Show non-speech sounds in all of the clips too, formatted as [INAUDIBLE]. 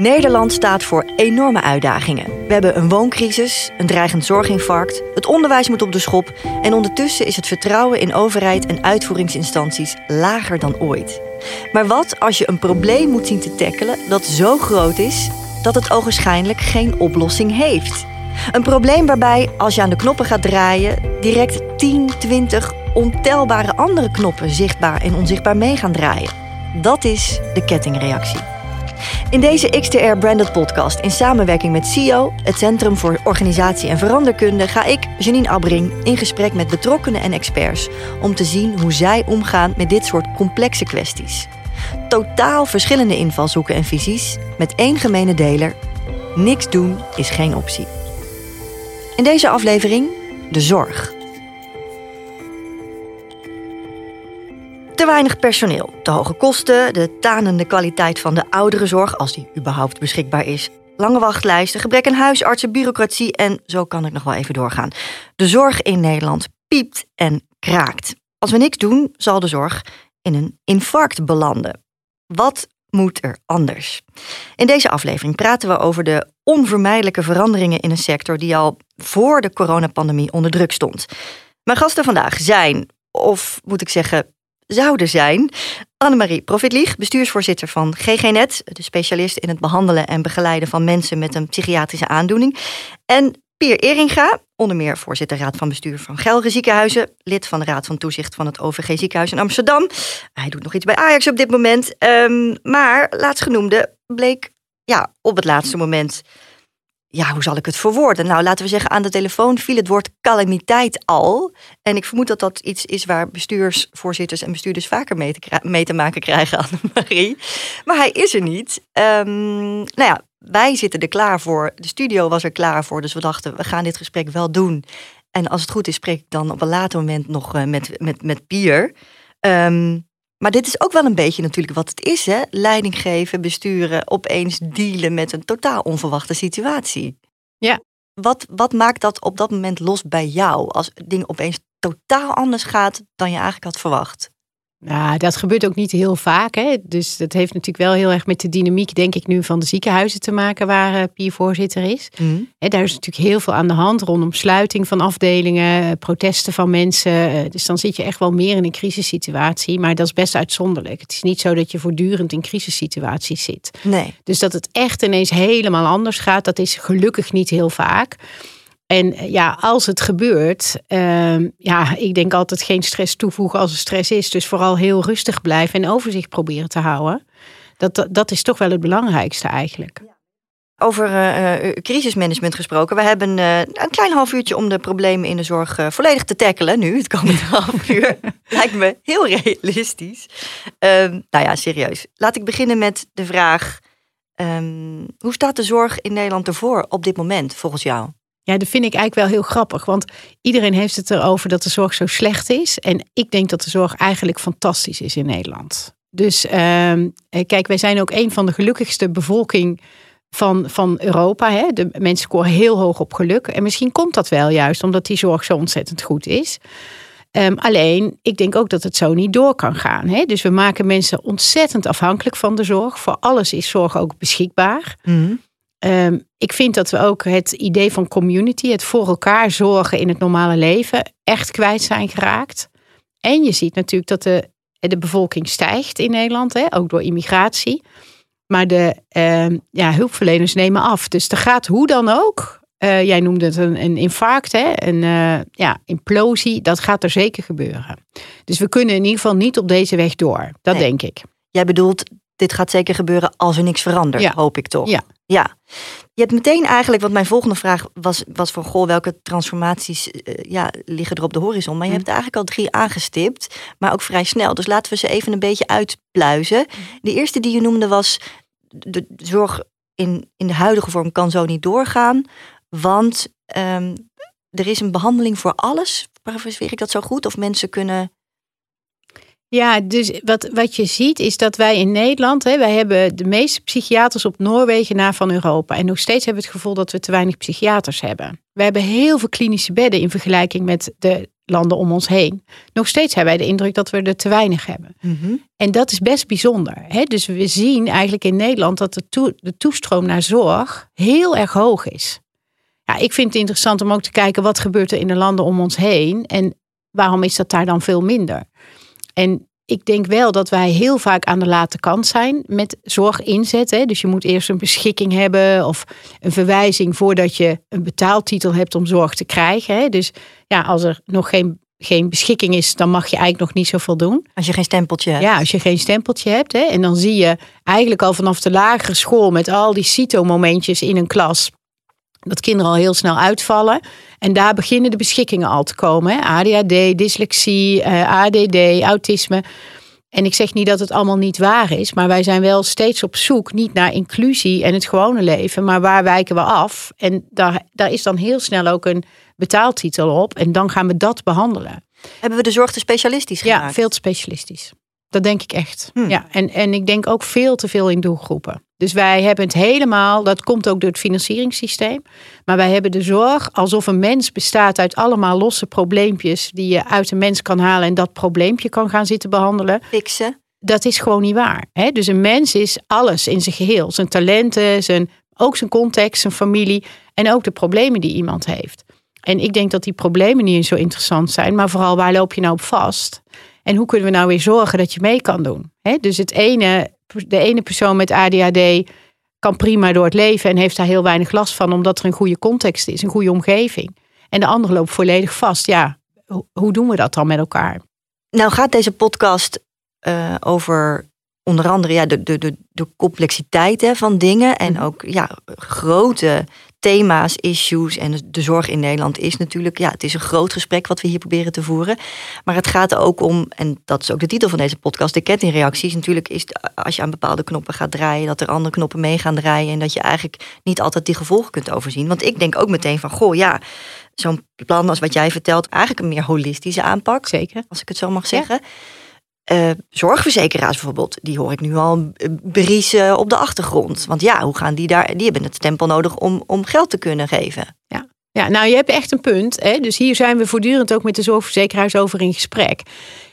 Nederland staat voor enorme uitdagingen. We hebben een wooncrisis, een dreigend zorginfarct, het onderwijs moet op de schop en ondertussen is het vertrouwen in overheid en uitvoeringsinstanties lager dan ooit. Maar wat als je een probleem moet zien te tackelen dat zo groot is dat het ogenschijnlijk geen oplossing heeft? Een probleem waarbij, als je aan de knoppen gaat draaien, direct 10, 20 ontelbare andere knoppen zichtbaar en onzichtbaar mee gaan draaien. Dat is de kettingreactie. In deze XTR Branded Podcast in samenwerking met CIO, het Centrum voor Organisatie en Veranderkunde, ga ik, Janine Abbring, in gesprek met betrokkenen en experts om te zien hoe zij omgaan met dit soort complexe kwesties. Totaal verschillende invalshoeken en visies, met één gemene deler: niks doen is geen optie. In deze aflevering de zorg. Te weinig personeel, te hoge kosten, de tanende kwaliteit van de ouderenzorg, als die überhaupt beschikbaar is, lange wachtlijsten, gebrek aan huisartsen, bureaucratie en zo kan ik nog wel even doorgaan. De zorg in Nederland piept en kraakt. Als we niks doen, zal de zorg in een infarct belanden. Wat moet er anders? In deze aflevering praten we over de onvermijdelijke veranderingen in een sector die al voor de coronapandemie onder druk stond. Mijn gasten vandaag zijn, of moet ik zeggen, zouden zijn. Annemarie Profitlieg, bestuursvoorzitter van GGNet, de specialist in het behandelen en begeleiden van mensen met een psychiatrische aandoening. En Pier Eringa, onder meer voorzitter Raad van Bestuur van Gelre Ziekenhuizen, lid van de Raad van Toezicht van het OVG Ziekenhuis in Amsterdam. Hij doet nog iets bij Ajax op dit moment. Um, maar laatstgenoemde bleek ja, op het laatste moment ja, hoe zal ik het verwoorden? Nou, laten we zeggen, aan de telefoon viel het woord calamiteit al. En ik vermoed dat dat iets is waar bestuursvoorzitters en bestuurders vaker mee te, maken krijgen, [LAUGHS] Annemarie. Maar hij is er niet. Um, nou ja, wij zitten er klaar voor. De studio was er klaar voor. Dus we dachten, we gaan dit gesprek wel doen. En als het goed is, spreek ik dan op een later moment nog uh, met, met, met Pier. Um, maar dit is ook wel een beetje natuurlijk wat het is, hè? Leiding geven, besturen, opeens dealen met een totaal onverwachte situatie. Ja. Wat, wat maakt dat op dat moment los bij jou als dingen opeens totaal anders gaat dan je eigenlijk had verwacht? Nou, dat gebeurt ook niet heel vaak. Hè? Dus dat heeft natuurlijk wel heel erg met de dynamiek, denk ik, nu van de ziekenhuizen te maken, waar uh, Pier voorzitter is. Mm. daar is natuurlijk heel veel aan de hand rondom sluiting van afdelingen, eh, protesten van mensen. Eh, dus dan zit je echt wel meer in een crisissituatie. Maar dat is best uitzonderlijk. Het is niet zo dat je voortdurend in crisissituaties zit. Nee. Dus dat het echt ineens helemaal anders gaat, dat is gelukkig niet heel vaak. En eh, ja, als het gebeurt, uh, ja, ik denk altijd geen stress toevoegen als er stress is. Dus vooral heel rustig blijven en overzicht proberen te houden. Dat, dat is toch wel het belangrijkste eigenlijk. Over uh, crisismanagement gesproken. We hebben een klein half uurtje om de problemen in de zorg volledig te tackelen nu, het komende [LAUGHS] half uur. Lijkt me heel realistisch. Ehm, nou ja, serieus. Laat ik beginnen met de vraag: um, hoe staat de zorg in Nederland ervoor op dit moment, volgens jou? Ja, dat vind ik eigenlijk wel heel grappig. Want iedereen heeft het erover dat de zorg zo slecht is. En ik denk dat de zorg eigenlijk fantastisch is in Nederland. Dus uh, kijk, wij zijn ook een van de gelukkigste bevolking van, van Europa. Hè? De mensen scoren heel hoog op geluk. En misschien komt dat wel juist omdat die zorg zo ontzettend goed is. Um, alleen, ik denk ook dat het zo niet door kan gaan. Hè? Dus we maken mensen ontzettend afhankelijk van de zorg. Voor alles is zorg ook beschikbaar. Mm. Um, ik vind dat we ook het idee van community, het voor elkaar zorgen in het normale leven, echt kwijt zijn geraakt. En je ziet natuurlijk dat de, de bevolking stijgt in Nederland, hè, ook door immigratie. Maar de uh, ja, hulpverleners nemen af. Dus er gaat hoe dan ook. Uh, jij noemde het een, een infarct, hè, een uh, ja, implosie. Dat gaat er zeker gebeuren. Dus we kunnen in ieder geval niet op deze weg door. Dat nee. denk ik. Jij bedoelt, dit gaat zeker gebeuren als er niks verandert, ja. hoop ik toch? Ja. Ja, je hebt meteen eigenlijk, want mijn volgende vraag was, was van goh, welke transformaties uh, ja, liggen er op de horizon? Maar je hebt eigenlijk al drie aangestipt, maar ook vrij snel. Dus laten we ze even een beetje uitpluizen. De eerste die je noemde was, de zorg in, in de huidige vorm kan zo niet doorgaan, want um, er is een behandeling voor alles. Parafraseer ik dat zo goed? Of mensen kunnen ja, dus wat, wat je ziet is dat wij in Nederland, hè, wij hebben de meeste psychiaters op Noorwegen na van Europa. En nog steeds hebben we het gevoel dat we te weinig psychiaters hebben. We hebben heel veel klinische bedden in vergelijking met de landen om ons heen. Nog steeds hebben wij de indruk dat we er te weinig hebben. Mhm. En dat is best bijzonder. Hè? Dus we zien eigenlijk in Nederland dat de, de toestroom naar zorg heel erg hoog is. Ja, ik vind het interessant om ook te kijken wat gebeurt er in de landen om ons heen en waarom is dat daar dan veel minder. En ik denk wel dat wij heel vaak aan de late kant zijn met zorg inzetten. Dus je moet eerst een beschikking hebben of een verwijzing voordat je een betaaltitel hebt om zorg te krijgen. Dus ja, als er nog geen, geen beschikking is, dan mag je eigenlijk nog niet zoveel doen. Als je geen stempeltje hebt. Ja, als je geen stempeltje hebt. En dan zie je eigenlijk al vanaf de lagere school met al die CITO-momentjes in een klas. Dat kinderen al heel snel uitvallen. En daar beginnen de beschikkingen al te komen. Hè. ADHD, dyslexie, eh, ADD, autisme. En ik zeg niet dat het allemaal niet waar is. Maar wij zijn wel steeds op zoek. Niet naar inclusie en het gewone leven. Maar waar wijken we af? En daar, daar is dan heel snel ook een betaaltitel op. En dan gaan we dat behandelen. Hebben we de zorg te specialistisch gemaakt? Ja, veel te specialistisch. Dat denk ik echt. Hmm. Ja, en, en ik denk ook veel te veel in doelgroepen. Dus wij hebben het helemaal, dat komt ook door het financieringssysteem. Maar wij hebben de zorg alsof een mens bestaat uit allemaal losse probleempjes die je uit een mens kan halen en dat probleempje kan gaan zitten behandelen. Fixen. Dat is gewoon niet waar. Hè? Dus een mens is alles in zijn geheel. Zijn talenten, zijn, ook zijn context, zijn familie en ook de problemen die iemand heeft. En ik denk dat die problemen niet eens zo interessant zijn, maar vooral waar loop je nou op vast? En hoe kunnen we nou weer zorgen dat je mee kan doen? Hè? Dus het ene, de ene persoon met ADHD kan prima door het leven en heeft daar heel weinig last van, omdat er een goede context is, een goede omgeving. En de andere loopt volledig vast. Ja, ho- hoe doen we dat dan met elkaar? Nou gaat deze podcast eh, over onder andere ja, de, de, de, de complexiteit hè, van dingen. En Mhm. ook ja, grote thema's, issues. En de zorg in Nederland is natuurlijk, ja, het is een groot gesprek wat we hier proberen te voeren. Maar het gaat er ook om, en dat is ook de titel van deze podcast, de kettingreacties. Natuurlijk is het, als je aan bepaalde knoppen gaat draaien, dat er andere knoppen mee gaan draaien. En dat je eigenlijk niet altijd die gevolgen kunt overzien. Want ik denk ook meteen van, goh, ja, zo'n plan als wat jij vertelt, eigenlijk een meer holistische aanpak Zeker. als ik het zo mag zeggen. Eh, zorgverzekeraars bijvoorbeeld, die hoor ik nu al briesen op de achtergrond. Want ja, hoe gaan die daar? Die hebben het stempel nodig om, om geld te kunnen geven. Ja, nou je hebt echt een punt. Hè? Dus hier zijn we voortdurend ook met de zorgverzekeraars over in gesprek.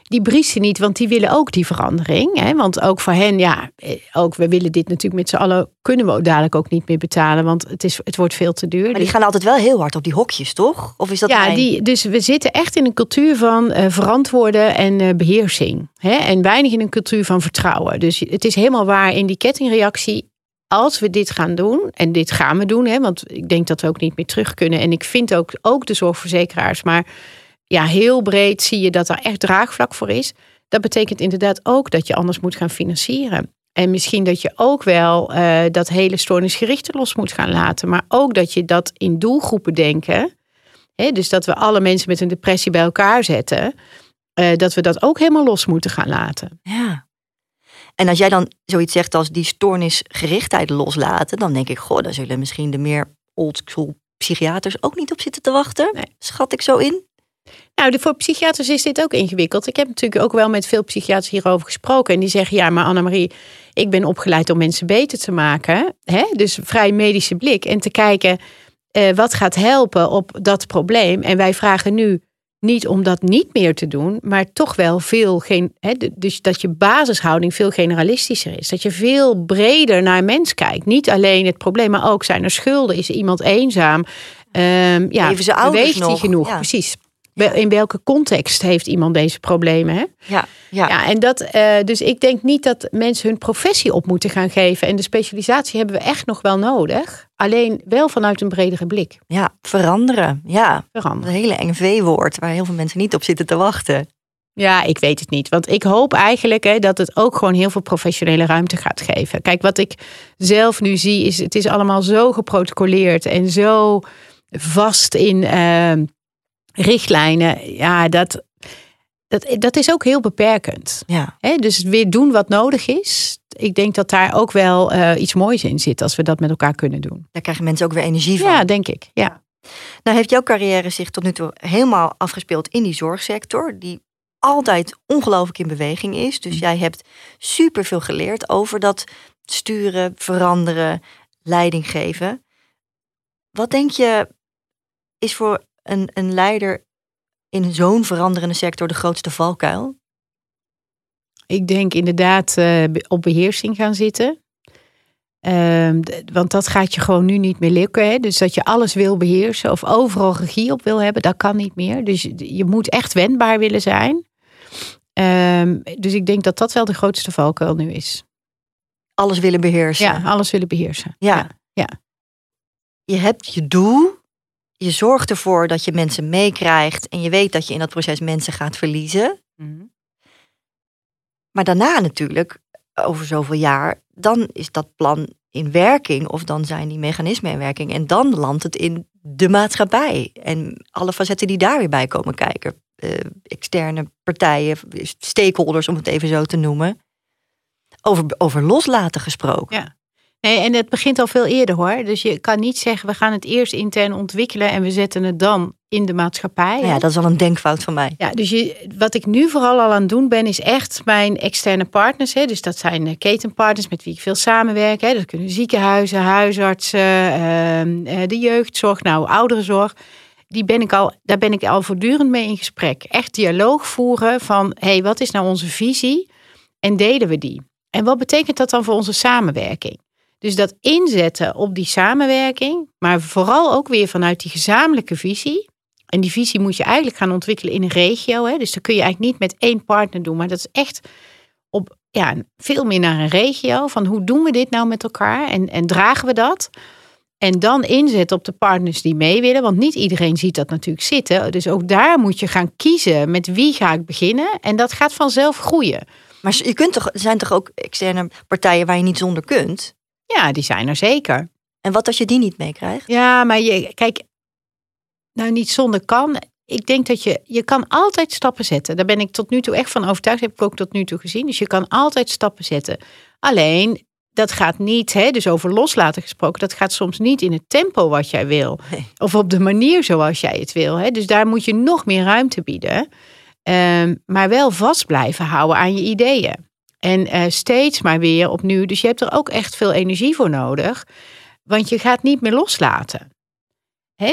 Die briesen niet, want die willen ook die verandering. Hè? Want ook voor hen, ja, eh, ook we willen dit natuurlijk met z'n allen, kunnen we ook dadelijk ook niet meer betalen, want het, is, het wordt veel te duur. Maar die Dus- gaan altijd wel heel hard op die hokjes, toch? Of is dat ja, mijn- die, dus we zitten echt in een cultuur van eh, verantwoorden en eh, beheersing. Hè? En weinig in een cultuur van vertrouwen. Dus het is helemaal waar in die kettingreactie. Als we dit gaan doen, en dit gaan we doen, hè, want ik denk dat we ook niet meer terug kunnen. En ik vind ook, ook de zorgverzekeraars, maar ja, heel breed zie je dat er echt draagvlak voor is. Dat betekent inderdaad ook dat je anders moet gaan financieren. En misschien dat je ook wel eh, dat hele stoornisgerichte los moet gaan laten. Maar ook dat je dat in doelgroepen denken. Hè, dus dat we alle mensen met een depressie bij elkaar zetten. eh, dat we dat ook helemaal los moeten gaan laten. Ja. En als jij dan zoiets zegt als die stoornisgerichtheid loslaten, dan denk ik, goh, daar zullen misschien de meer oldschool psychiaters ook niet op zitten te wachten. Nee. Schat ik zo in? Nou, voor psychiaters is dit ook ingewikkeld. Ik heb natuurlijk ook wel met veel psychiaters hierover gesproken. En die zeggen, ja, maar Annemarie, ik ben opgeleid om mensen beter te maken. Hè? Dus vrij medische blik. En te kijken, eh, wat gaat helpen op dat probleem. En wij vragen nu niet om dat niet meer te doen, maar toch wel veel geen. Hè, dus dat je basishouding veel generalistischer is. Dat je veel breder naar mens kijkt. Niet alleen het probleem, maar ook zijn er schulden. Is iemand eenzaam? Ehm, ja, Leven zijn ouders beweegt hij genoeg? Ja. Precies. In welke context heeft iemand deze problemen? Hè? Ja, ja. Ja, en dat, eh, dus ik denk niet dat mensen hun professie op moeten gaan geven. En de specialisatie hebben we echt nog wel nodig. Alleen wel vanuit een bredere blik ja veranderen. Ja, veranderen. een hele enge V-woord waar heel veel mensen niet op zitten te wachten. Ja, ik weet het niet. Want ik hoop eigenlijk hè, dat het ook gewoon heel veel professionele ruimte gaat geven. Kijk, wat ik zelf nu zie, is het is allemaal zo geprotocoleerd en zo vast in eh, richtlijnen. Ja, dat, dat, dat is ook heel beperkend. Ja, Hè? Dus weer doen wat nodig is. Ik denk dat daar ook wel eh, iets moois in zit als we dat met elkaar kunnen doen. daar krijgen mensen ook weer energie van. Ja, denk ik. Ja. Nou heeft jouw carrière zich tot nu toe helemaal afgespeeld in die zorgsector, die altijd ongelooflijk in beweging is. Dus jij hebt superveel geleerd over dat sturen, veranderen, leiding geven. Wat denk je is voor een, een leider in zo'n veranderende sector de grootste valkuil? Ik denk inderdaad uh, op beheersing gaan zitten. Um, want dat gaat je gewoon nu niet meer lukken. Hè? Dus dat je alles wil beheersen of overal regie op wil hebben, dat kan niet meer. Dus je, je moet echt wendbaar willen zijn. Um, dus ik denk dat dat wel de grootste valkuil nu is. Alles willen beheersen. Ja, alles willen beheersen. Ja. ja. ja. Je hebt je doel. Je zorgt ervoor dat je mensen meekrijgt. En je weet dat je in dat proces mensen gaat verliezen. Mm Maar daarna natuurlijk, over zoveel jaar, dan is dat plan in werking. Of dan zijn die mechanismen in werking. En dan landt het in de maatschappij. En alle facetten die daar weer bij komen kijken. Uh, externe partijen, stakeholders om het even zo te noemen. Over, over loslaten gesproken. Ja. Nee, en het begint al veel eerder hoor. Dus je kan niet zeggen, we gaan het eerst intern ontwikkelen en we zetten het dan in de maatschappij. Ja, dat is al een denkfout van mij. Ja, dus je, wat ik nu vooral al aan het doen ben, is echt mijn externe partners. Hè, dus dat zijn ketenpartners met wie ik veel samenwerk. Hè, dat kunnen ziekenhuizen, huisartsen, ehm, eh, de jeugdzorg, nou, ouderenzorg. Die ben ik al, daar ben ik al voortdurend mee in gesprek. Echt dialoog voeren van, hé, hey, wat is nou onze visie? En delen we die? En wat betekent dat dan voor onze samenwerking? Dus dat inzetten op die samenwerking, maar vooral ook weer vanuit die gezamenlijke visie. En die visie moet je eigenlijk gaan ontwikkelen in een regio. Hè? Dus dat kun je eigenlijk niet met één partner doen, maar dat is echt op ja, veel meer naar een regio. Van hoe doen we dit nou met elkaar en, en dragen we dat? En dan inzetten op de partners die mee willen. Want niet iedereen ziet dat natuurlijk zitten. Dus ook daar moet je gaan kiezen met wie ga ik beginnen. En dat gaat vanzelf groeien. Maar je kunt toch, er zijn toch ook externe partijen waar je niet zonder kunt? Ja, die zijn er zeker. En wat als je die niet meekrijgt? Ja, maar je, kijk, nou niet zonder kan. Ik denk dat je, je kan altijd stappen zetten. Daar ben ik tot nu toe echt van overtuigd. heb ik ook tot nu toe gezien. Dus je kan altijd stappen zetten. Alleen, dat gaat niet, hè, dus over loslaten gesproken, dat gaat soms niet in het tempo wat jij wil. Of op de manier zoals jij het wil. Hè. Dus daar moet je nog meer ruimte bieden. Um, maar wel vast blijven houden aan je ideeën. En uh, steeds maar weer opnieuw. Dus je hebt er ook echt veel energie voor nodig. Want je gaat niet meer loslaten.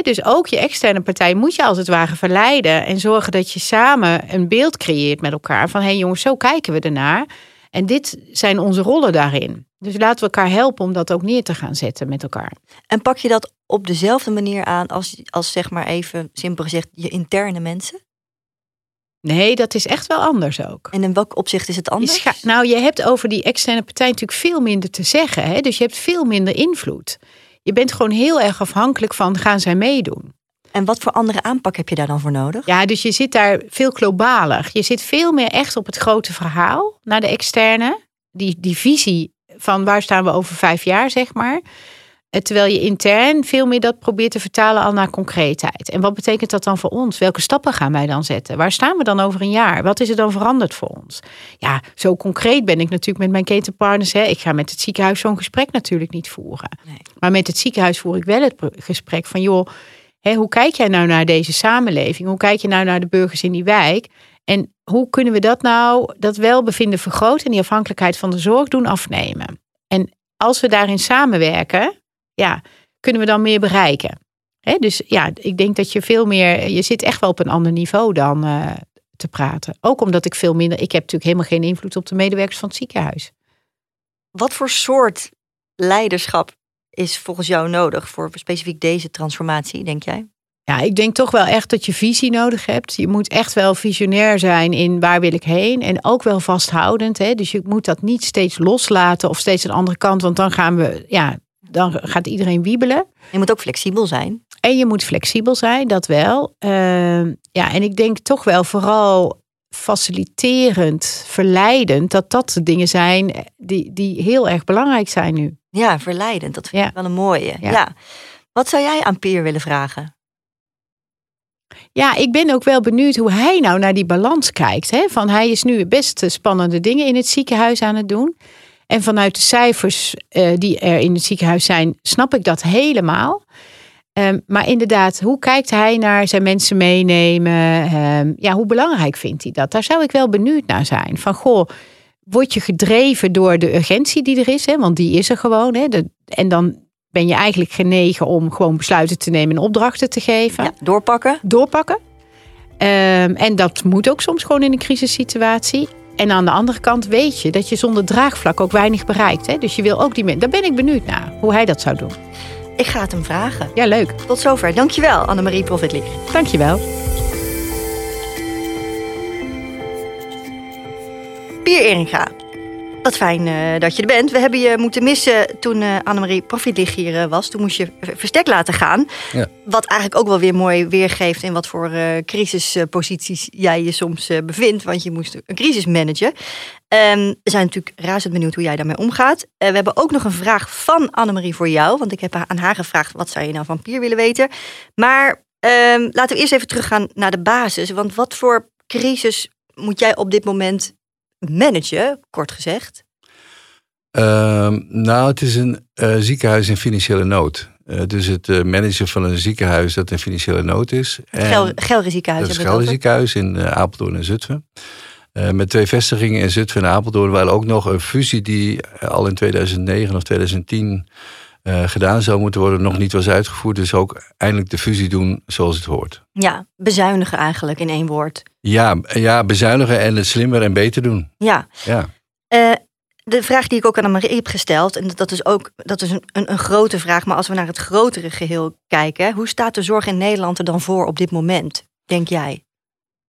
Dus ook je externe partij moet je als het ware verleiden. En zorgen dat je samen een beeld creëert met elkaar. Van hé hey jongens, zo kijken we ernaar. En dit zijn onze rollen daarin. Dus laten we elkaar helpen om dat ook neer te gaan zetten met elkaar. En pak je dat op dezelfde manier aan als, als zeg maar even simpel gezegd je interne mensen? Nee, dat is echt wel anders ook. En in welk opzicht is het anders? nou, je hebt over die externe partij natuurlijk veel minder te zeggen. Hè? Dus je hebt veel minder invloed. Je bent gewoon heel erg afhankelijk van gaan zij meedoen. En wat voor andere aanpak heb je daar dan voor nodig? Ja, dus je zit daar veel globaler. Je zit veel meer echt op het grote verhaal naar de externe. Die, die visie van waar staan we over vijf jaar, zeg maar. Eh, terwijl je intern veel meer dat probeert te vertalen al naar concreetheid. En wat betekent dat dan voor ons? Welke stappen gaan wij dan zetten? Waar staan we dan over een jaar? Wat is er dan veranderd voor ons? Ja, zo concreet ben ik natuurlijk met mijn ketenpartners. Hè. Ik ga met het ziekenhuis zo'n gesprek natuurlijk niet voeren. Nee. Maar met het ziekenhuis voer ik wel het gesprek van joh, hè, hoe kijk jij nou naar deze samenleving? Hoe kijk je nou naar de burgers in die wijk? En hoe kunnen we dat nou, dat welbevinden vergroten en die afhankelijkheid van de zorg doen afnemen? En als we daarin samenwerken, ja, kunnen we dan meer bereiken? dus ja, ik denk dat je veel meer, je zit echt wel op een ander niveau dan uh, te praten. Ook omdat ik veel minder, ik heb natuurlijk helemaal geen invloed op de medewerkers van het ziekenhuis. Wat voor soort leiderschap is volgens jou nodig voor specifiek deze transformatie, denk jij? Ja, ik denk toch wel echt dat je visie nodig hebt. Je moet echt wel visionair zijn in waar wil ik heen. En ook wel vasthoudend. Hè? Dus je moet dat niet steeds loslaten of steeds een andere kant. Want dan gaan we, ja, dan gaat iedereen wiebelen. Je moet ook flexibel zijn. En je moet flexibel zijn, dat wel. Ehm, ja, en ik denk toch wel vooral faciliterend, verleidend, dat dat de dingen zijn die, die heel erg belangrijk zijn nu. Ja, verleidend, dat vind ik wel een mooie. Ja. Wat zou jij aan Pier willen vragen? Ja, ik ben ook wel benieuwd hoe hij nou naar die balans kijkt. Hè? Van hij is nu best spannende dingen in het ziekenhuis aan het doen. En vanuit de cijfers uh, die er in het ziekenhuis zijn, snap ik dat helemaal. Um, maar inderdaad, hoe kijkt hij naar zijn mensen meenemen? Um, ja, hoe belangrijk vindt hij dat? Daar zou ik wel benieuwd naar zijn. Van goh, word je gedreven door de urgentie die er is? Hè? Want die is er gewoon. Hè? De, en dan ben je eigenlijk genegen om gewoon besluiten te nemen en opdrachten te geven. Ja, doorpakken. Doorpakken. Ehm, en dat moet ook soms gewoon in een crisissituatie. En aan de andere kant weet je dat je zonder draagvlak ook weinig bereikt. Hè? Dus je wil ook die mensen. Daar ben ik benieuwd naar hoe hij dat zou doen. Ik ga het hem vragen. Ja, leuk. Tot zover. Dankjewel, Annemarie Profitlich. Dankjewel. Pier Eringa. Wat fijn uh, dat je er bent. We hebben je moeten missen toen uh, Annemarie Profitlich hier uh, was. Toen moest je verstek laten gaan. Ja. Wat eigenlijk ook wel weer mooi weergeeft... in wat voor crisisposities jij je soms bevindt. Want je moest een crisis managen. Um, we zijn natuurlijk razend benieuwd hoe jij daarmee omgaat. we hebben ook nog een vraag van Annemarie voor jou. Want ik heb aan haar gevraagd... wat zou je nou van Pier willen weten? Maar um, laten we eerst even teruggaan naar de basis. Want wat voor crisis moet jij op dit moment managen, kort gezegd? Uh, nou, het is een uh, ziekenhuis in financiële nood. Uh, dus het uh, managen van een ziekenhuis dat in financiële nood is. Het Gelre ziekenhuis. Het Gelre ziekenhuis in Apeldoorn en Zutphen. met twee vestigingen in Zutphen en Apeldoorn, waar ook nog een fusie die al in 2009 of 2010 gedaan zou moeten worden, nog niet was uitgevoerd. Dus ook eindelijk de fusie doen zoals het hoort. Ja, bezuinigen eigenlijk in één woord. Ja, ja bezuinigen en het slimmer en beter doen. Ja. ja. Uh, de vraag die ik ook aan Marie heb gesteld, en dat is ook dat is een, een, een, grote vraag, maar als we naar het grotere geheel kijken, hoe staat de zorg in Nederland er dan voor op dit moment, denk jij?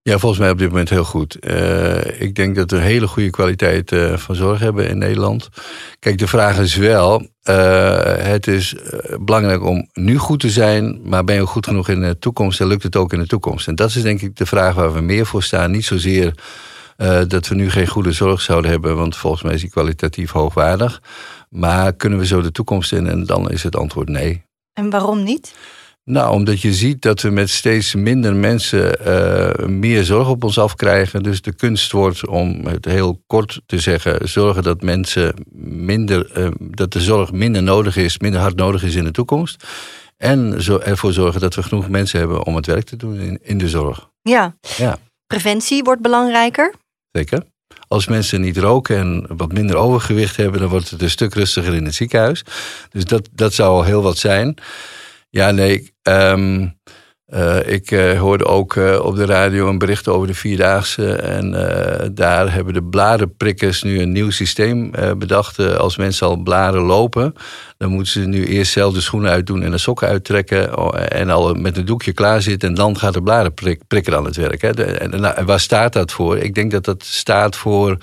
Ja, volgens mij op dit moment heel goed. Uh, ik denk dat we hele goede kwaliteit uh, van zorg hebben in Nederland. Kijk, de vraag is wel: uh, het is belangrijk om nu goed te zijn, maar ben je goed genoeg in de toekomst en lukt het ook in de toekomst? En dat is denk ik de vraag waar we meer voor staan. Niet zozeer dat we nu geen goede zorg zouden hebben, want volgens mij is die kwalitatief hoogwaardig. Maar kunnen we zo de toekomst in? En dan is het antwoord nee. En waarom niet? Nou, omdat je ziet dat we met steeds minder mensen uh, meer zorg op ons afkrijgen. Dus de kunst wordt, om het heel kort te zeggen, zorgen dat mensen minder, uh, dat de zorg minder nodig is, minder hard nodig is in de toekomst. En zo ervoor zorgen dat we genoeg mensen hebben om het werk te doen in, in de zorg. Ja. ja. Preventie wordt belangrijker. Zeker. Als mensen niet roken en wat minder overgewicht hebben, dan wordt het een stuk rustiger in het ziekenhuis. Dus dat, dat zou al heel wat zijn. Ja, nee. Um, uh, ik uh, hoorde ook uh, op de radio een bericht over de Vierdaagse. En daar hebben de blarenprikkers nu een nieuw systeem bedacht. als mensen al blaren lopen, dan moeten ze nu eerst zelf de schoenen uitdoen en de sokken uittrekken. En al met een doekje klaar zitten. En dan gaat de blarenprikker aan het werk. Hè. En, en waar staat dat voor? Ik denk dat dat staat voor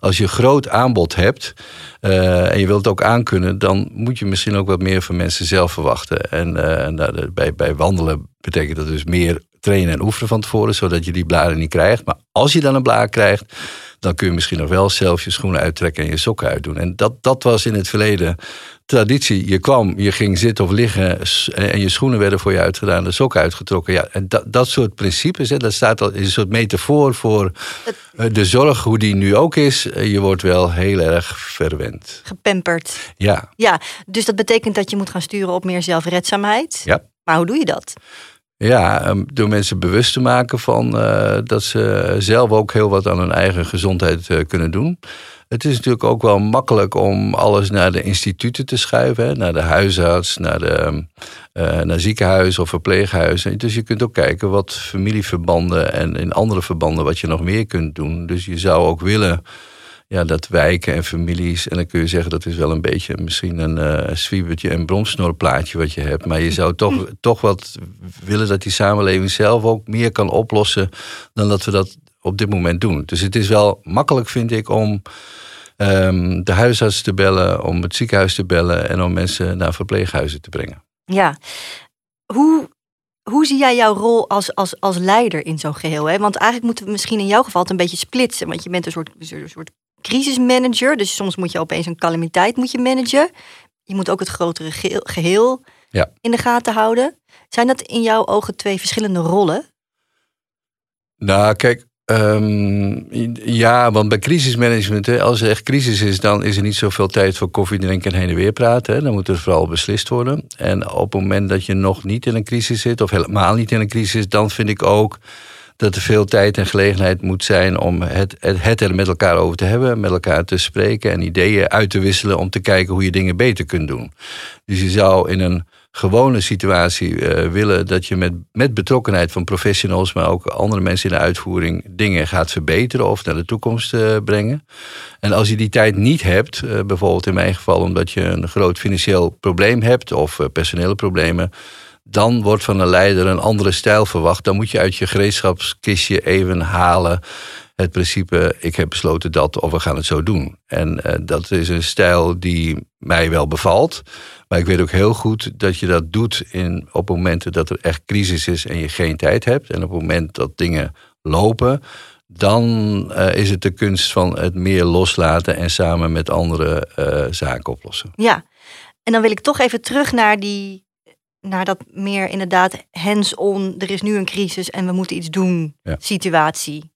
als je groot aanbod hebt. Uh, en je wilt het ook aankunnen, dan moet je misschien ook wat meer van mensen zelf verwachten. En uh, nou, bij, bij wandelen betekent dat dus meer trainen en oefenen van tevoren, zodat je die blaren niet krijgt. Maar als je dan een blaar krijgt, dan kun je misschien nog wel zelf je schoenen uittrekken en je sokken uitdoen. En dat, dat was in het verleden traditie. Je kwam, je ging zitten of liggen en je schoenen werden voor je uitgedaan, de sokken uitgetrokken. Ja, en dat, dat soort principes, hè, dat staat al, is een soort metafoor voor eh, de zorg, hoe die nu ook is. Eh, je wordt wel heel erg verwend. Gepemperd. Ja. Ja, dus dat betekent dat je moet gaan sturen op meer zelfredzaamheid. Ja. Maar hoe doe je dat? Ja, ehm, door mensen bewust te maken van uh, dat ze zelf ook heel wat aan hun eigen gezondheid uh, kunnen doen. Het is natuurlijk ook wel makkelijk om alles naar de instituten te schuiven. Hè? Naar de huisarts, naar, de, uh, naar ziekenhuis of verpleeghuizen. Dus je kunt ook kijken wat familieverbanden en in andere verbanden wat je nog meer kunt doen. Dus je zou ook willen ja, dat wijken en families. En dan kun je zeggen dat is wel een beetje misschien een uh, zwiebertje en bromsnorplaatje wat je hebt. Maar je zou toch, [LAUGHS] toch wat willen dat die samenleving zelf ook meer kan oplossen dan dat we dat op dit moment doen. Dus het is wel makkelijk, vind ik, om um, de huisarts te bellen, om het ziekenhuis te bellen en om mensen naar verpleeghuizen te brengen. Ja, hoe hoe zie jij jouw rol als, als, als leider in zo'n geheel? Hè? Want eigenlijk moeten we misschien in jouw geval het een beetje splitsen. Want je bent een soort, een soort crisismanager. Dus soms moet je opeens een calamiteit moet je managen. Je moet ook het grotere geheel, geheel ja. in de gaten houden. Zijn dat in jouw ogen twee verschillende rollen? Nou, kijk, um, ja, want bij crisismanagement, hè, als er echt crisis is, dan is er niet zoveel tijd voor koffie drinken en heen en weer praten. Hè. Dan moet er vooral beslist worden. En op het moment dat je nog niet in een crisis zit, of helemaal niet in een crisis, dan vind ik ook dat er veel tijd en gelegenheid moet zijn om het, het, er met elkaar over te hebben, met elkaar te spreken en ideeën uit te wisselen om te kijken hoe je dingen beter kunt doen. Dus je zou in een gewone situatie uh, willen dat je met, met betrokkenheid van professionals, maar ook andere mensen in de uitvoering, dingen gaat verbeteren of naar de toekomst uh, brengen. En als je die tijd niet hebt, uh, bijvoorbeeld in mijn geval omdat je een groot financieel probleem hebt of personele problemen, dan wordt van een leider een andere stijl verwacht. Dan moet je uit je gereedschapskistje even halen het principe: ik heb besloten dat of we gaan het zo doen. En uh, dat is een stijl die mij wel bevalt. Maar ik weet ook heel goed dat je dat doet in, op momenten dat er echt crisis is en je geen tijd hebt. En op het moment dat dingen lopen, dan uh, is het de kunst van het meer loslaten en samen met andere uh, zaken oplossen. Ja, en dan wil ik toch even terug naar die. Naar dat meer inderdaad hands-on, er is nu een crisis en we moeten iets doen Ja. situatie.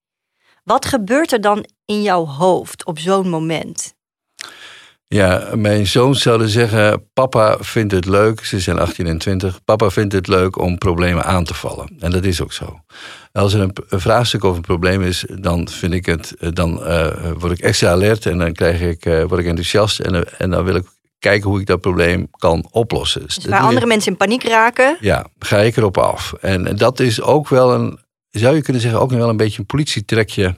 Wat gebeurt er dan in jouw hoofd op zo'n moment? Ja, mijn zoons zouden zeggen: Papa vindt het leuk, ze zijn 18 en 20. Papa vindt het leuk om problemen aan te vallen. En dat is ook zo. Als er een, een vraagstuk of een probleem is, dan vind ik het, dan uh, word ik extra alert en dan krijg ik, uh, word ik enthousiast en, uh, en dan wil ik kijken hoe ik dat probleem kan oplossen. Dus waar andere mensen in paniek raken, ja, ga ik erop af. En, en dat is ook wel een, zou je kunnen zeggen, ook wel een beetje een politietrekje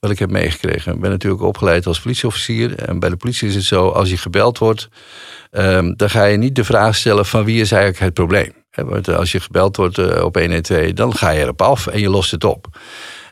wat ik heb meegekregen. Ik ben natuurlijk opgeleid als politieofficier. En bij de politie is het zo, als je gebeld wordt, um, dan ga je niet de vraag stellen van wie is eigenlijk het probleem. Want als je gebeld wordt uh, op 112, dan ga je erop af en je lost het op.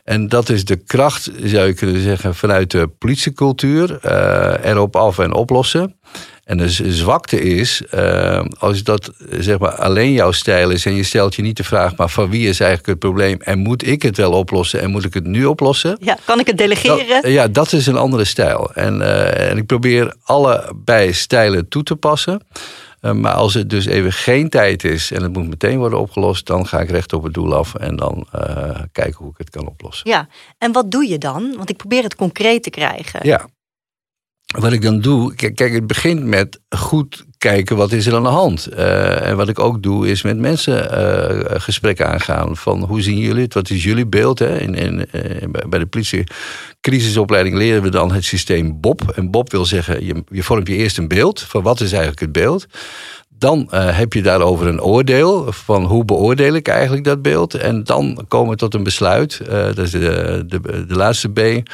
En dat is de kracht, zou je kunnen zeggen, vanuit de politiecultuur. Uh, erop af en oplossen. En de zwakte is, uh, als dat zeg maar alleen jouw stijl is en je stelt je niet de vraag, maar van wie is eigenlijk het probleem en moet ik het wel oplossen en moet ik het nu oplossen? Ja, kan ik het delegeren? Dat, ja, dat is een andere stijl. En, uh, en ik probeer allebei stijlen toe te passen. Uh, maar als het dus even geen tijd is en het moet meteen worden opgelost, dan ga ik recht op het doel af en dan kijken hoe ik het kan oplossen. Ja, en wat doe je dan? Want ik probeer het concreet te krijgen. Ja. Wat ik dan doe, kijk, het begint met goed kijken wat is er aan de hand. Uh, en wat ik ook doe, is met mensen uh, gesprekken aangaan. Van hoe zien jullie het? Wat is jullie beeld? Hè? In, in, uh, bij de politie crisisopleiding leren we dan het systeem BOP. En BOP wil zeggen, je, je vormt je eerst een beeld van wat is eigenlijk het beeld. Dan uh, heb je daarover een oordeel van hoe beoordeel ik eigenlijk dat beeld. En dan komen we tot een besluit. Uh, dat is de, de, de laatste B.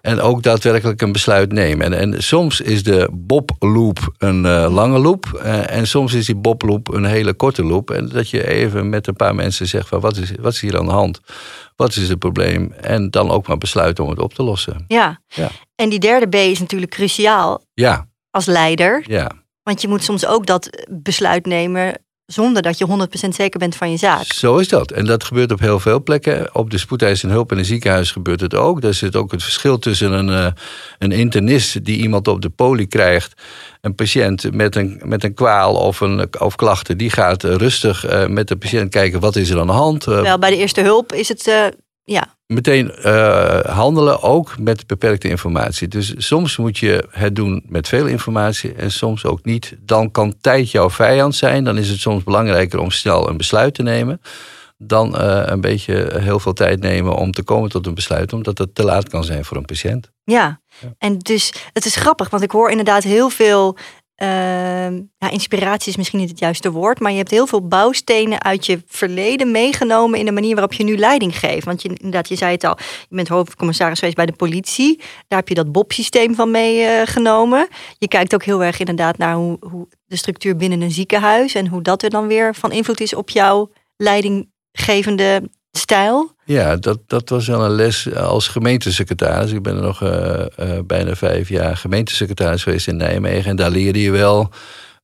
En ook daadwerkelijk een besluit nemen. En, en soms is de Bob-loop een uh, lange loop. En soms is die Bob-loop een hele korte loop. En dat je even met een paar mensen zegt van wat is, wat is hier aan de hand? Wat is het probleem? En dan ook maar besluiten om het op te lossen. Ja. ja. En die derde B is natuurlijk cruciaal. Ja. Als leider. Ja. Want je moet soms ook dat besluit nemen zonder dat je 100% zeker bent van je zaak. Zo is dat. En dat gebeurt op heel veel plekken. Op de spoedeisende hulp in een ziekenhuis gebeurt het ook. Daar zit ook het verschil tussen een, uh, een internist die iemand op de poli krijgt. Een patiënt met een, met een kwaal of, een, of klachten, die gaat rustig uh, met de patiënt kijken wat is er aan de hand. Wel, bij de eerste hulp is het. Ja. Meteen uh, handelen ook met beperkte informatie. Dus soms moet je het doen met veel informatie en soms ook niet. Dan kan tijd jouw vijand zijn. Dan is het soms belangrijker om snel een besluit te nemen. Dan uh, een beetje heel veel tijd nemen om te komen tot een besluit, omdat het te laat kan zijn voor een patiënt. Ja, ja. en dus het is grappig, want ik hoor inderdaad heel veel uh, ja, inspiratie is misschien niet het juiste woord, maar je hebt heel veel bouwstenen uit je verleden meegenomen in de manier waarop je nu leiding geeft. Want je, inderdaad, je zei het al, je bent hoofdcommissaris geweest bij de politie. Daar heb je dat Bob-systeem van meegenomen. Uh, je kijkt ook heel erg inderdaad naar hoe, hoe de structuur binnen een ziekenhuis en hoe dat er dan weer van invloed is op jouw leidinggevende stijl. Ja, dat, dat was wel een les als gemeentesecretaris. Ik ben er nog uh, uh, bijna vijf jaar gemeentesecretaris geweest in Nijmegen. En daar leerde je wel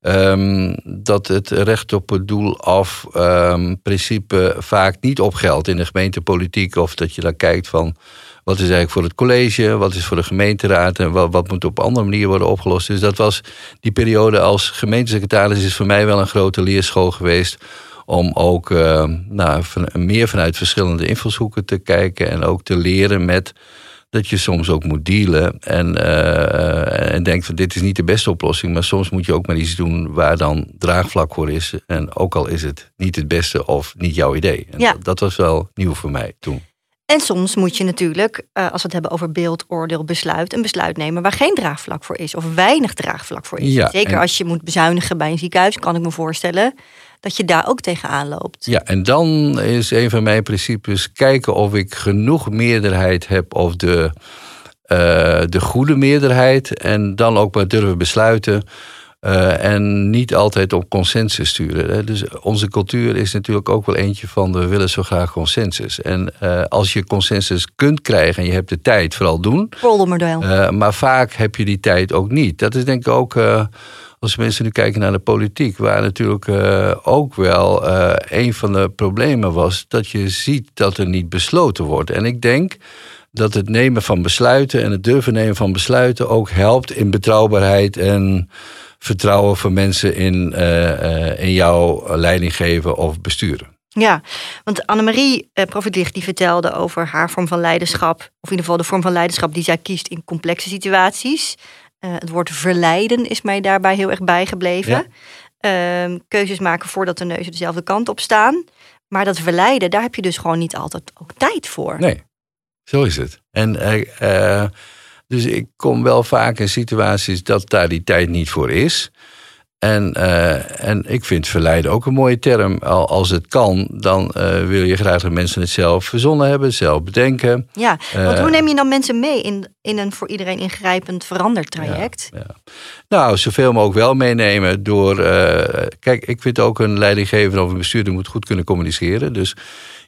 um, dat het recht op het doel af um, principe vaak niet opgeldt in de gemeentepolitiek. Of dat je dan kijkt van wat is eigenlijk voor het college, wat is voor de gemeenteraad en wat, wat moet op andere manier worden opgelost. Dus dat was die periode als gemeentesecretaris is voor mij wel een grote leerschool geweest om ook uh, nou, van, meer vanuit verschillende invalshoeken te kijken en ook te leren met dat je soms ook moet dealen en, uh, en denkt van dit is niet de beste oplossing, maar soms moet je ook maar iets doen waar dan draagvlak voor is. En ook al is het niet het beste of niet jouw idee. En ja. dat, dat was wel nieuw voor mij toen. En soms moet je natuurlijk, uh, als we het hebben over beeld, oordeel, besluit, een besluit nemen waar geen draagvlak voor is of weinig draagvlak voor is. Ja, Zeker en... als je moet bezuinigen bij een ziekenhuis, kan ik me voorstellen dat je daar ook tegenaan loopt. Ja, en dan is een van mijn principes kijken of ik genoeg meerderheid heb of de, uh, de goede meerderheid. En dan ook maar durven besluiten. Uh, en niet altijd op consensus sturen. Hè. Dus onze cultuur is natuurlijk ook wel eentje van we willen zo graag consensus. En uh, als je consensus kunt krijgen en je hebt de tijd, vooral doen. Roldermodel. Uh, maar vaak heb je die tijd ook niet. Dat is denk ik ook als mensen nu kijken naar de politiek, waar natuurlijk uh, ook wel uh, een van de problemen was dat je ziet dat er niet besloten wordt. En ik denk dat het nemen van besluiten en het durven nemen van besluiten ook helpt in betrouwbaarheid en vertrouwen van mensen in, uh, in jouw leiding geven of besturen. Ja, want Annemarie Profitlicht die vertelde over haar vorm van leiderschap, of in ieder geval de vorm van leiderschap die zij kiest in complexe situaties. Uh, het woord verleiden is mij daarbij heel erg bijgebleven. Ja. Uh, keuzes maken voordat de neuzen dezelfde kant op staan. Maar dat verleiden, daar heb je dus gewoon niet altijd ook tijd voor. Nee, zo is het. En uh, dus ik kom wel vaak in situaties dat daar die tijd niet voor is. En, uh, en ik vind verleiden ook een mooie term. Als het kan, dan uh, wil je graag dat mensen het zelf verzonnen hebben, zelf bedenken. Ja, want uh, hoe neem je dan mensen mee in, in een voor iedereen ingrijpend verandertraject? Ja, ja. Nou, zoveel mogelijk wel meenemen door... kijk, ik vind ook een leidinggever of een bestuurder moet goed kunnen communiceren. Dus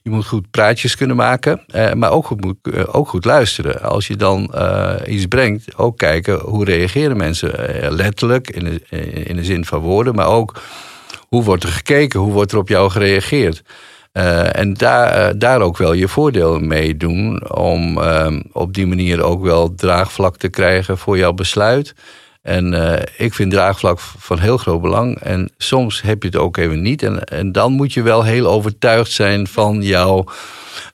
je moet goed praatjes kunnen maken, eh, maar ook goed, eh, ook goed luisteren. Als je dan uh, iets brengt, ook kijken hoe reageren mensen. letterlijk, in de, in de zin van woorden, maar ook hoe wordt er gekeken, hoe wordt er op jou gereageerd. en daar, daar ook wel je voordeel mee doen om op die manier ook wel draagvlak te krijgen voor jouw besluit. En uh, ik vind draagvlak van heel groot belang. En soms heb je het ook even niet. En, en dan moet je wel heel overtuigd zijn van jouw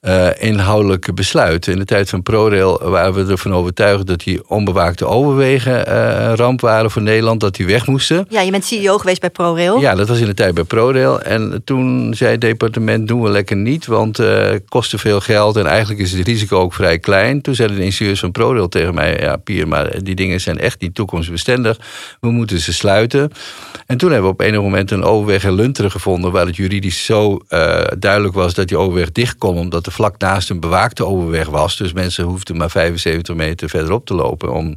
uh, inhoudelijke besluiten. In de tijd van ProRail waren we ervan overtuigd dat die onbewaakte overwegen uh, een ramp waren voor Nederland, dat die weg moesten. Ja, je bent CEO geweest bij ProRail. Ja, dat was in de tijd bij ProRail. En toen zei het departement: doen we lekker niet, want het kostte veel geld en eigenlijk is het risico ook vrij klein. Toen zeiden de ingenieurs van ProRail tegen mij: ja, Pier, maar die dingen zijn echt niet toekomstbestendig. We moeten ze sluiten. En toen hebben we op enig moment een overweg in Lunteren gevonden, waar het juridisch zo duidelijk was dat die overweg dicht kon, omdat de vlak naast een bewaakte overweg was. Dus mensen hoefden maar 75 meter verderop te lopen om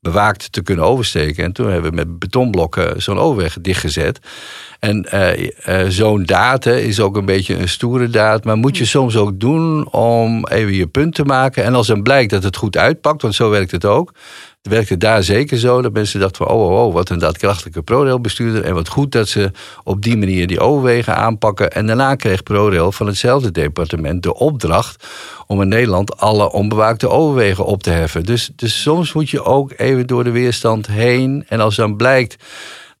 bewaakt te kunnen oversteken. En toen hebben we met betonblokken zo'n overweg dichtgezet. En uh, uh, zo'n daad is ook een beetje een stoere daad. Maar moet je soms ook doen om even je punt te maken. En als dan blijkt dat het goed uitpakt, want zo werkt het ook. Werkte daar zeker zo. Dat mensen dachten van, oh, oh, oh wat een daadkrachtige ProRail-bestuurder. En wat goed dat ze op die manier die overwegen aanpakken. En daarna kreeg ProRail van hetzelfde departement de opdracht... om in Nederland alle onbewaakte overwegen op te heffen. Dus, dus soms moet je ook even door de weerstand heen. En als dan blijkt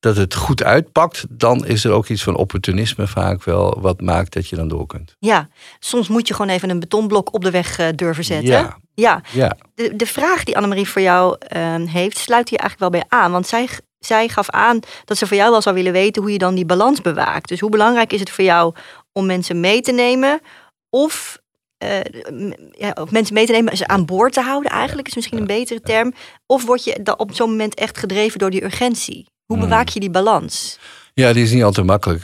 dat het goed uitpakt, dan is er ook iets van opportunisme vaak wel wat maakt dat je dan door kunt. Ja, soms moet je gewoon even een betonblok op de weg uh, durven zetten. Ja. ja. ja. De, de vraag die Annemarie voor jou uh, heeft, sluit hier eigenlijk wel bij aan. Want zij, zij gaf aan dat ze voor jou wel zou willen weten hoe je dan die balans bewaakt. Dus hoe belangrijk is het voor jou om mensen mee te nemen of uh, ja, of mensen mee te nemen, ze aan boord te houden eigenlijk, is misschien een betere term. Of word je dan op zo'n moment echt gedreven door die urgentie? Hoe bewaak je die balans? Ja, die is niet altijd makkelijk.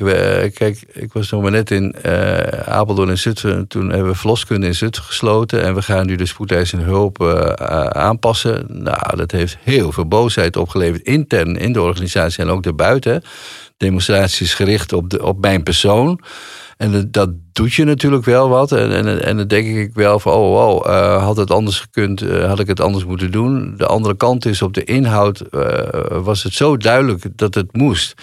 Kijk, ik was nog maar net in uh, Apeldoorn en Zutphen. Toen hebben we verloskunde in Zutphen gesloten. En we gaan nu de spoedeisende hulp uh, aanpassen. Nou, dat heeft heel veel boosheid opgeleverd. Intern in de organisatie en ook daarbuiten. Demonstraties gericht op, de, op mijn persoon. En dat, doet je natuurlijk wel wat. En, en, en dan denk ik wel van, oh, wow, uh, had het anders gekund, uh, had ik het anders moeten doen. De andere kant is, op de inhoud uh, was het zo duidelijk dat het moest.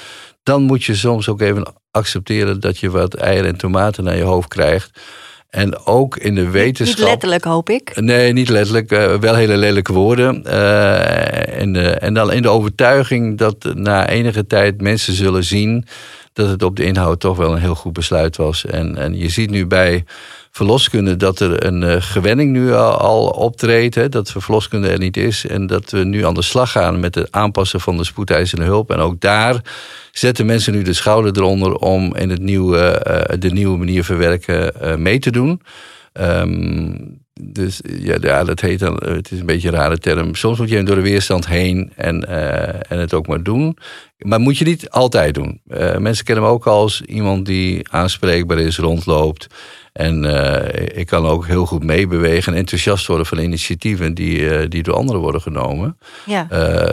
Dan moet je soms ook even accepteren dat je wat eieren en tomaten naar je hoofd krijgt. En ook in de wetenschap. Niet letterlijk, hoop ik. Nee, niet letterlijk. Uh, wel hele lelijke woorden. Uh, en, uh, en dan in de overtuiging dat na enige tijd mensen zullen zien dat het op de inhoud toch wel een heel goed besluit was. En, en je ziet nu bij verloskunde dat er een uh, gewenning nu al, optreedt. Hè, dat verloskunde er niet is. En dat we nu aan de slag gaan met het aanpassen van de spoedeisende hulp. En ook daar zetten mensen nu de schouder eronder om in het nieuwe, uh, de nieuwe manier verwerken uh, mee te doen. Um, dus ja, dat heet dan, het is een beetje een rare term. Soms moet je door de weerstand heen en, en het ook maar doen. Maar moet je niet altijd doen. Mensen kennen me ook als iemand die aanspreekbaar is, rondloopt. En uh, ik kan ook heel goed meebewegen en enthousiast worden van initiatieven die, uh, die door anderen worden genomen. Ja.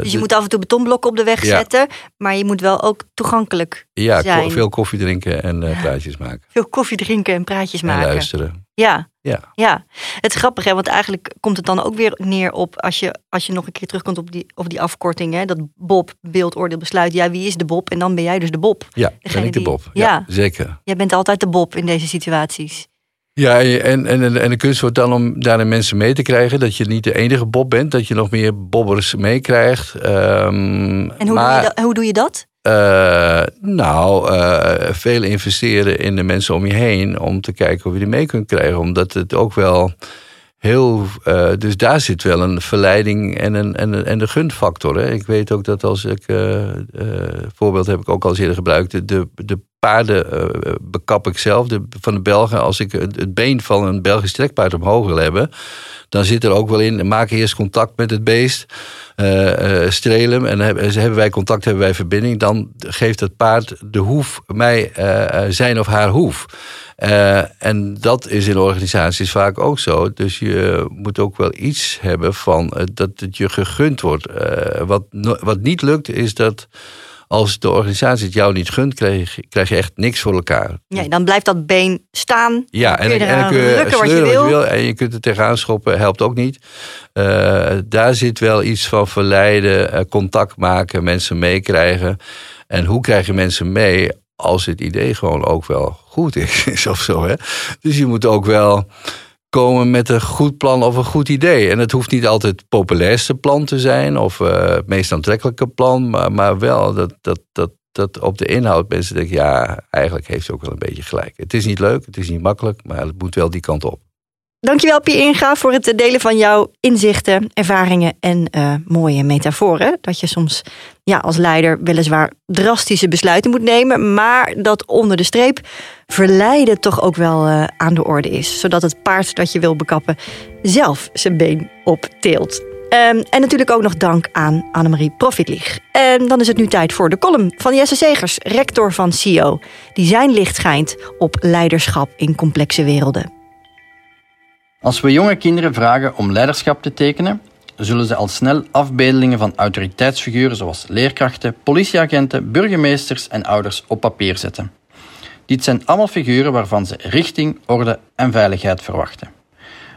dus je moet af en toe betonblokken op de weg zetten, maar je moet wel ook toegankelijk ja, zijn. Veel koffie drinken en uh, praatjes maken. Veel koffie drinken en praatjes maken. En luisteren. Ja. Ja. ja, het is grappig, hè? want eigenlijk komt het dan ook weer neer op als je, als je nog een keer terugkomt op die, op die afkorting, hè? dat Bob, beeld, oordeel, besluit. Ja, wie is de Bob? En dan ben jij dus de Bob. Ja, ben ik de Bob. Ja, ja, zeker. Jij bent altijd de Bob in deze situaties. Ja, en, en, en de kunst wordt dan om daarin mensen mee te krijgen. Dat je niet de enige Bob bent, dat je nog meer bobbers meekrijgt. Um, en hoe, maar, doe je dat, hoe doe je dat? Uh, nou, uh, veel investeren in de mensen om je heen om te kijken of je die mee kunt krijgen. Omdat het ook wel heel. Uh, dus daar zit wel een verleiding en, een, en, en de gunfactor. Hè. Ik weet ook dat als ik. voorbeeld heb ik ook al eerder gebruikt. De, de paarden bekap ik zelf de, van de Belgen. Als ik het been van een Belgisch trekpaard omhoog wil hebben. Dan zit er ook wel in. Maak eerst contact met het beest uh, uh, strelen en hebben, wij contact, hebben wij verbinding, dan geeft het paard de hoef mij zijn of haar hoef. en dat is in organisaties vaak ook zo. Dus je moet ook wel iets hebben van dat het je gegund wordt. wat, wat niet lukt, is dat als de organisatie het jou niet gunt, krijg, krijg je echt niks voor elkaar. Ja, dan blijft dat been staan. Ja, en, en, dan kun je sleuren wat je, wil. wat je wil. En je kunt er tegenaan schoppen, helpt ook niet. Uh, daar zit wel iets van verleiden, uh, contact maken, mensen meekrijgen. En hoe krijg je mensen mee als het idee gewoon ook wel goed is [LAUGHS] of zo. Hè? Dus je moet ook wel komen met een goed plan of een goed idee. En het hoeft niet altijd het populairste plan te zijn of uh, het meest aantrekkelijke plan, maar, maar wel dat, dat, dat, dat op de inhoud mensen denken, ja, eigenlijk heeft ze ook wel een beetje gelijk. Het is niet leuk, het is niet makkelijk, maar het moet wel die kant op. Dankjewel Pierre Inga voor het delen van jouw inzichten, ervaringen en uh, mooie metaforen. Dat je soms ja, als leider weliswaar drastische besluiten moet nemen, maar dat onder de streep verleiden toch ook wel uh, aan de orde is. Zodat het paard dat je wil bekappen zelf zijn been opteelt. Um, en natuurlijk ook nog dank aan Annemarie Profitlieg. En dan is het nu tijd voor de column van Jesse Segers, rector van CIO, die zijn licht schijnt op leiderschap in complexe werelden. Als we jonge kinderen vragen om leiderschap te tekenen, zullen ze al snel afbeeldingen van autoriteitsfiguren zoals leerkrachten, politieagenten, burgemeesters en ouders op papier zetten. Dit zijn allemaal figuren waarvan ze richting, orde en veiligheid verwachten.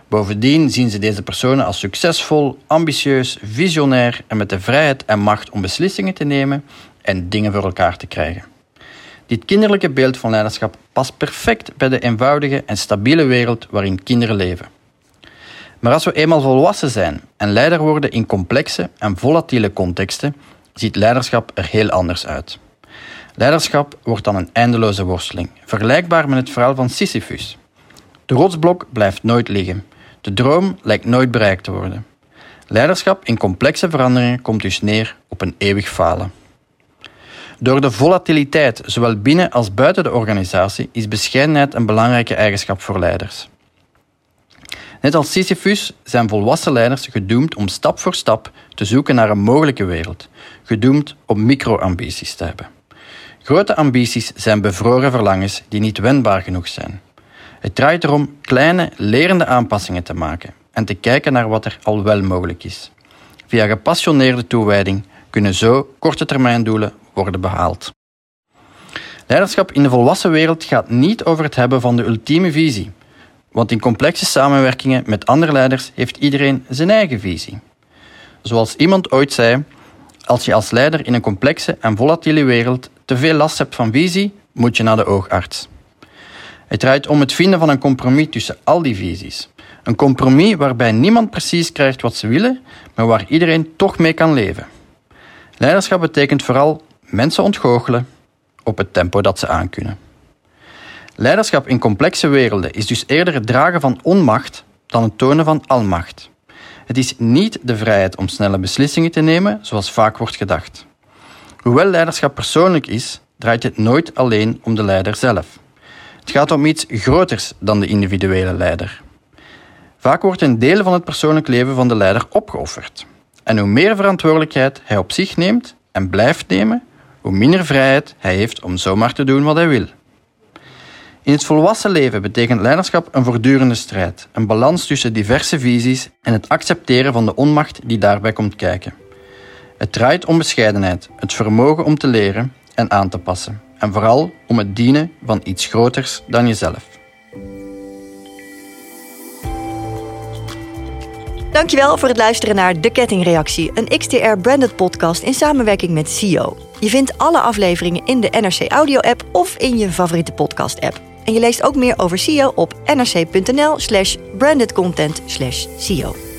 Bovendien zien ze deze personen als succesvol, ambitieus, visionair en met de vrijheid en macht om beslissingen te nemen en dingen voor elkaar te krijgen. Dit kinderlijke beeld van leiderschap past perfect bij de eenvoudige en stabiele wereld waarin kinderen leven. Maar als we eenmaal volwassen zijn en leider worden in complexe en volatiele contexten, ziet leiderschap er heel anders uit. Leiderschap wordt dan een eindeloze worsteling, vergelijkbaar met het verhaal van Sisyphus. De rotsblok blijft nooit liggen. De droom lijkt nooit bereikt te worden. Leiderschap in complexe veranderingen komt dus neer op een eeuwig falen. Door de volatiliteit, zowel binnen als buiten de organisatie, is bescheidenheid een belangrijke eigenschap voor leiders. Net als Sisyphus zijn volwassen leiders gedoemd om stap voor stap te zoeken naar een mogelijke wereld, gedoemd om micro-ambities te hebben. Grote ambities zijn bevroren verlangens die niet wendbaar genoeg zijn. Het draait erom kleine, lerende aanpassingen te maken en te kijken naar wat er al wel mogelijk is. Via gepassioneerde toewijding kunnen zo korte termijn doelen worden behaald. Leiderschap in de volwassen wereld gaat niet over het hebben van de ultieme visie, want in complexe samenwerkingen met andere leiders heeft iedereen zijn eigen visie. Zoals iemand ooit zei: als je als leider in een complexe en volatiele wereld te veel last hebt van visie, moet je naar de oogarts. Het draait om het vinden van een compromis tussen al die visies. Een compromis waarbij niemand precies krijgt wat ze willen, maar waar iedereen toch mee kan leven. Leiderschap betekent vooral mensen ontgoochelen op het tempo dat ze aankunnen. Leiderschap in complexe werelden is dus eerder het dragen van onmacht dan het tonen van almacht. Het is niet de vrijheid om snelle beslissingen te nemen, zoals vaak wordt gedacht. Hoewel leiderschap persoonlijk is, draait het nooit alleen om de leider zelf. Het gaat om iets groters dan de individuele leider. Vaak wordt een deel van het persoonlijk leven van de leider opgeofferd. En hoe meer verantwoordelijkheid hij op zich neemt en blijft nemen, hoe minder vrijheid hij heeft om zomaar te doen wat hij wil. In het volwassen leven betekent leiderschap een voortdurende strijd, een balans tussen diverse visies en het accepteren van de onmacht die daarbij komt kijken. Het draait om bescheidenheid, het vermogen om te leren en aan te passen, en vooral om het dienen van iets groters dan jezelf. Dankjewel voor het luisteren naar De Kettingreactie, een XTR-branded podcast in samenwerking met CEO. Je vindt alle afleveringen in de NRC Audio-app of in je favoriete podcast-app. En je leest ook meer over CEO op nrc.nl slash brandedcontent slash CEO.